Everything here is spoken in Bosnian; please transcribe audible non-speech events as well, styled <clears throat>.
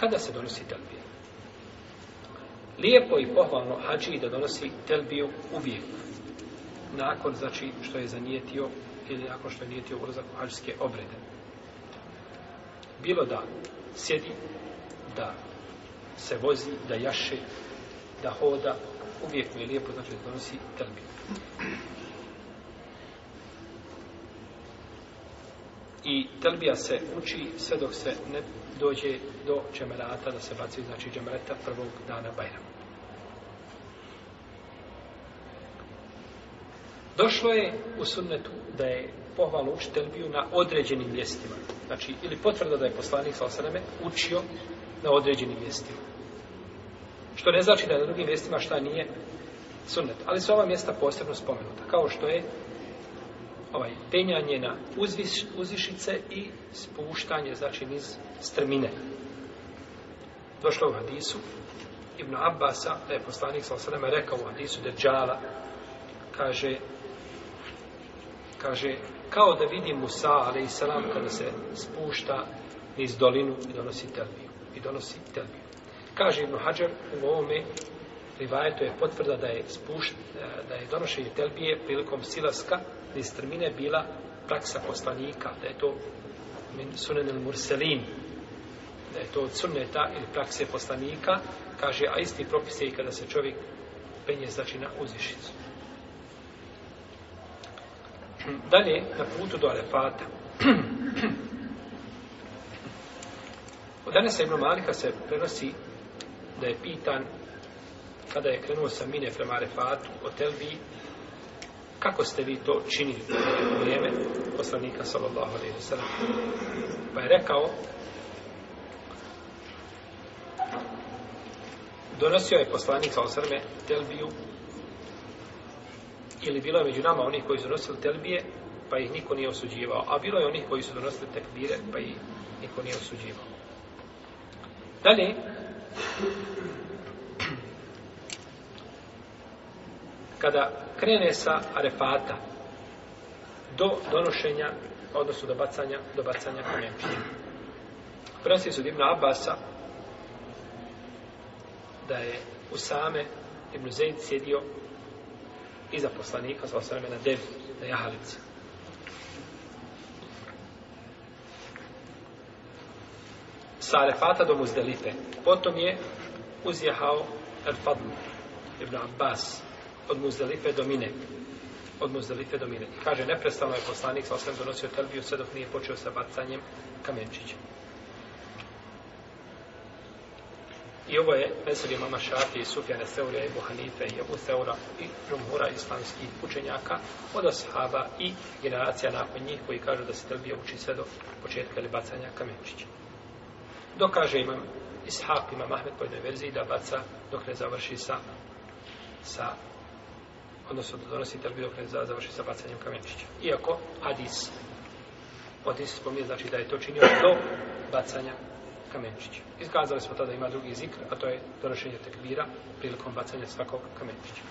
Kada se donosi telbija? Lijepo i pohvalno hađi da donosi telbiju uvijek. Nakon, znači, što je zanijetio ili nakon što je nijetio ulazak u hađske obrede. Bilo da sjedi, da se vozi, da jaše, da hoda, uvijek mu je lijepo, znači, da donosi telbiju. i telbija se uči sve dok se ne dođe do džemerata, da se baci, znači džemereta prvog dana Bajram. Došlo je u sunnetu da je pohvalno uči telbiju na određenim mjestima. Znači, ili potvrda da je poslanik sa osaname učio na određenim mjestima. Što ne znači da je na drugim mjestima šta nije sunnet. Ali su ova mjesta posebno spomenuta. Kao što je ovaj penjanje na uzvis, uzvišice i spuštanje znači niz strmine došlo u hadisu Ibn Abbasa da je poslanik sa osreme rekao u hadisu Deđala kaže kaže kao da vidi Musa ali i salam kada se spušta iz dolinu i donosi telbiju i donosi telbiju kaže Ibn Hajar u ovome rivajetu je potvrda da je, spuš, e, da je donošenje telbije prilikom silaska iz termine bila praksa poslanika, da je to sunen il murselin, da je to od sunneta ili prakse poslanika, kaže, a isti propis je i kada se čovjek penje znači na uzišicu. <clears throat> Dalje, na putu do Arefata. <clears throat> Od danas Ibn Malika se prenosi da je pitan kada je krenuo sa Mine prema Arefatu, hotel bi, kako ste vi to činili u vrijeme poslanika sallallahu alaihi wa sallam? Pa je rekao, donosio je poslanik sa osrme Telbiju ili bilo je među nama onih koji su donosili Telbije pa ih niko nije osuđivao a bilo je onih koji su donosili Tekbire pa ih niko nije osuđivao dalje kada krene sa arefata do donošenja odnosno do bacanja do bacanja kamenčića prosi su Ibn Abasa da je Usame Ibn Zaid sjedio iza poslanika sa osvrame na devu, na jahalicu sa arefata do muzdelife potom je uzjehao Al-Fadl Ibn Abbas od muzdalife do mine. Od muzdalife do mine. I kaže, neprestalno je poslanik sa osvijem donosio telbiju sve dok nije počeo sa bacanjem kamenčića. I ovo je mesel imama Šafije, Sufjane Seure, Ebu Hanife, Ebu Seura i Rumura islamskih učenjaka od Osihaba i generacija nakon njih koji kažu da se telbija uči sve do početka ili bacanja kamenčića. Dokaže imam Ishaq ima Mahmed po jednoj verziji da baca dok ne završi sa, sa odnosno da donosi telbi dok ne završi sa bacanjem kamenčića. Iako hadis, hadis spominje znači da je to činio do bacanja kamenčića. Iskazali smo tada ima drugi zikr, a to je donošenje tekbira prilikom bacanja svakog kamenčića.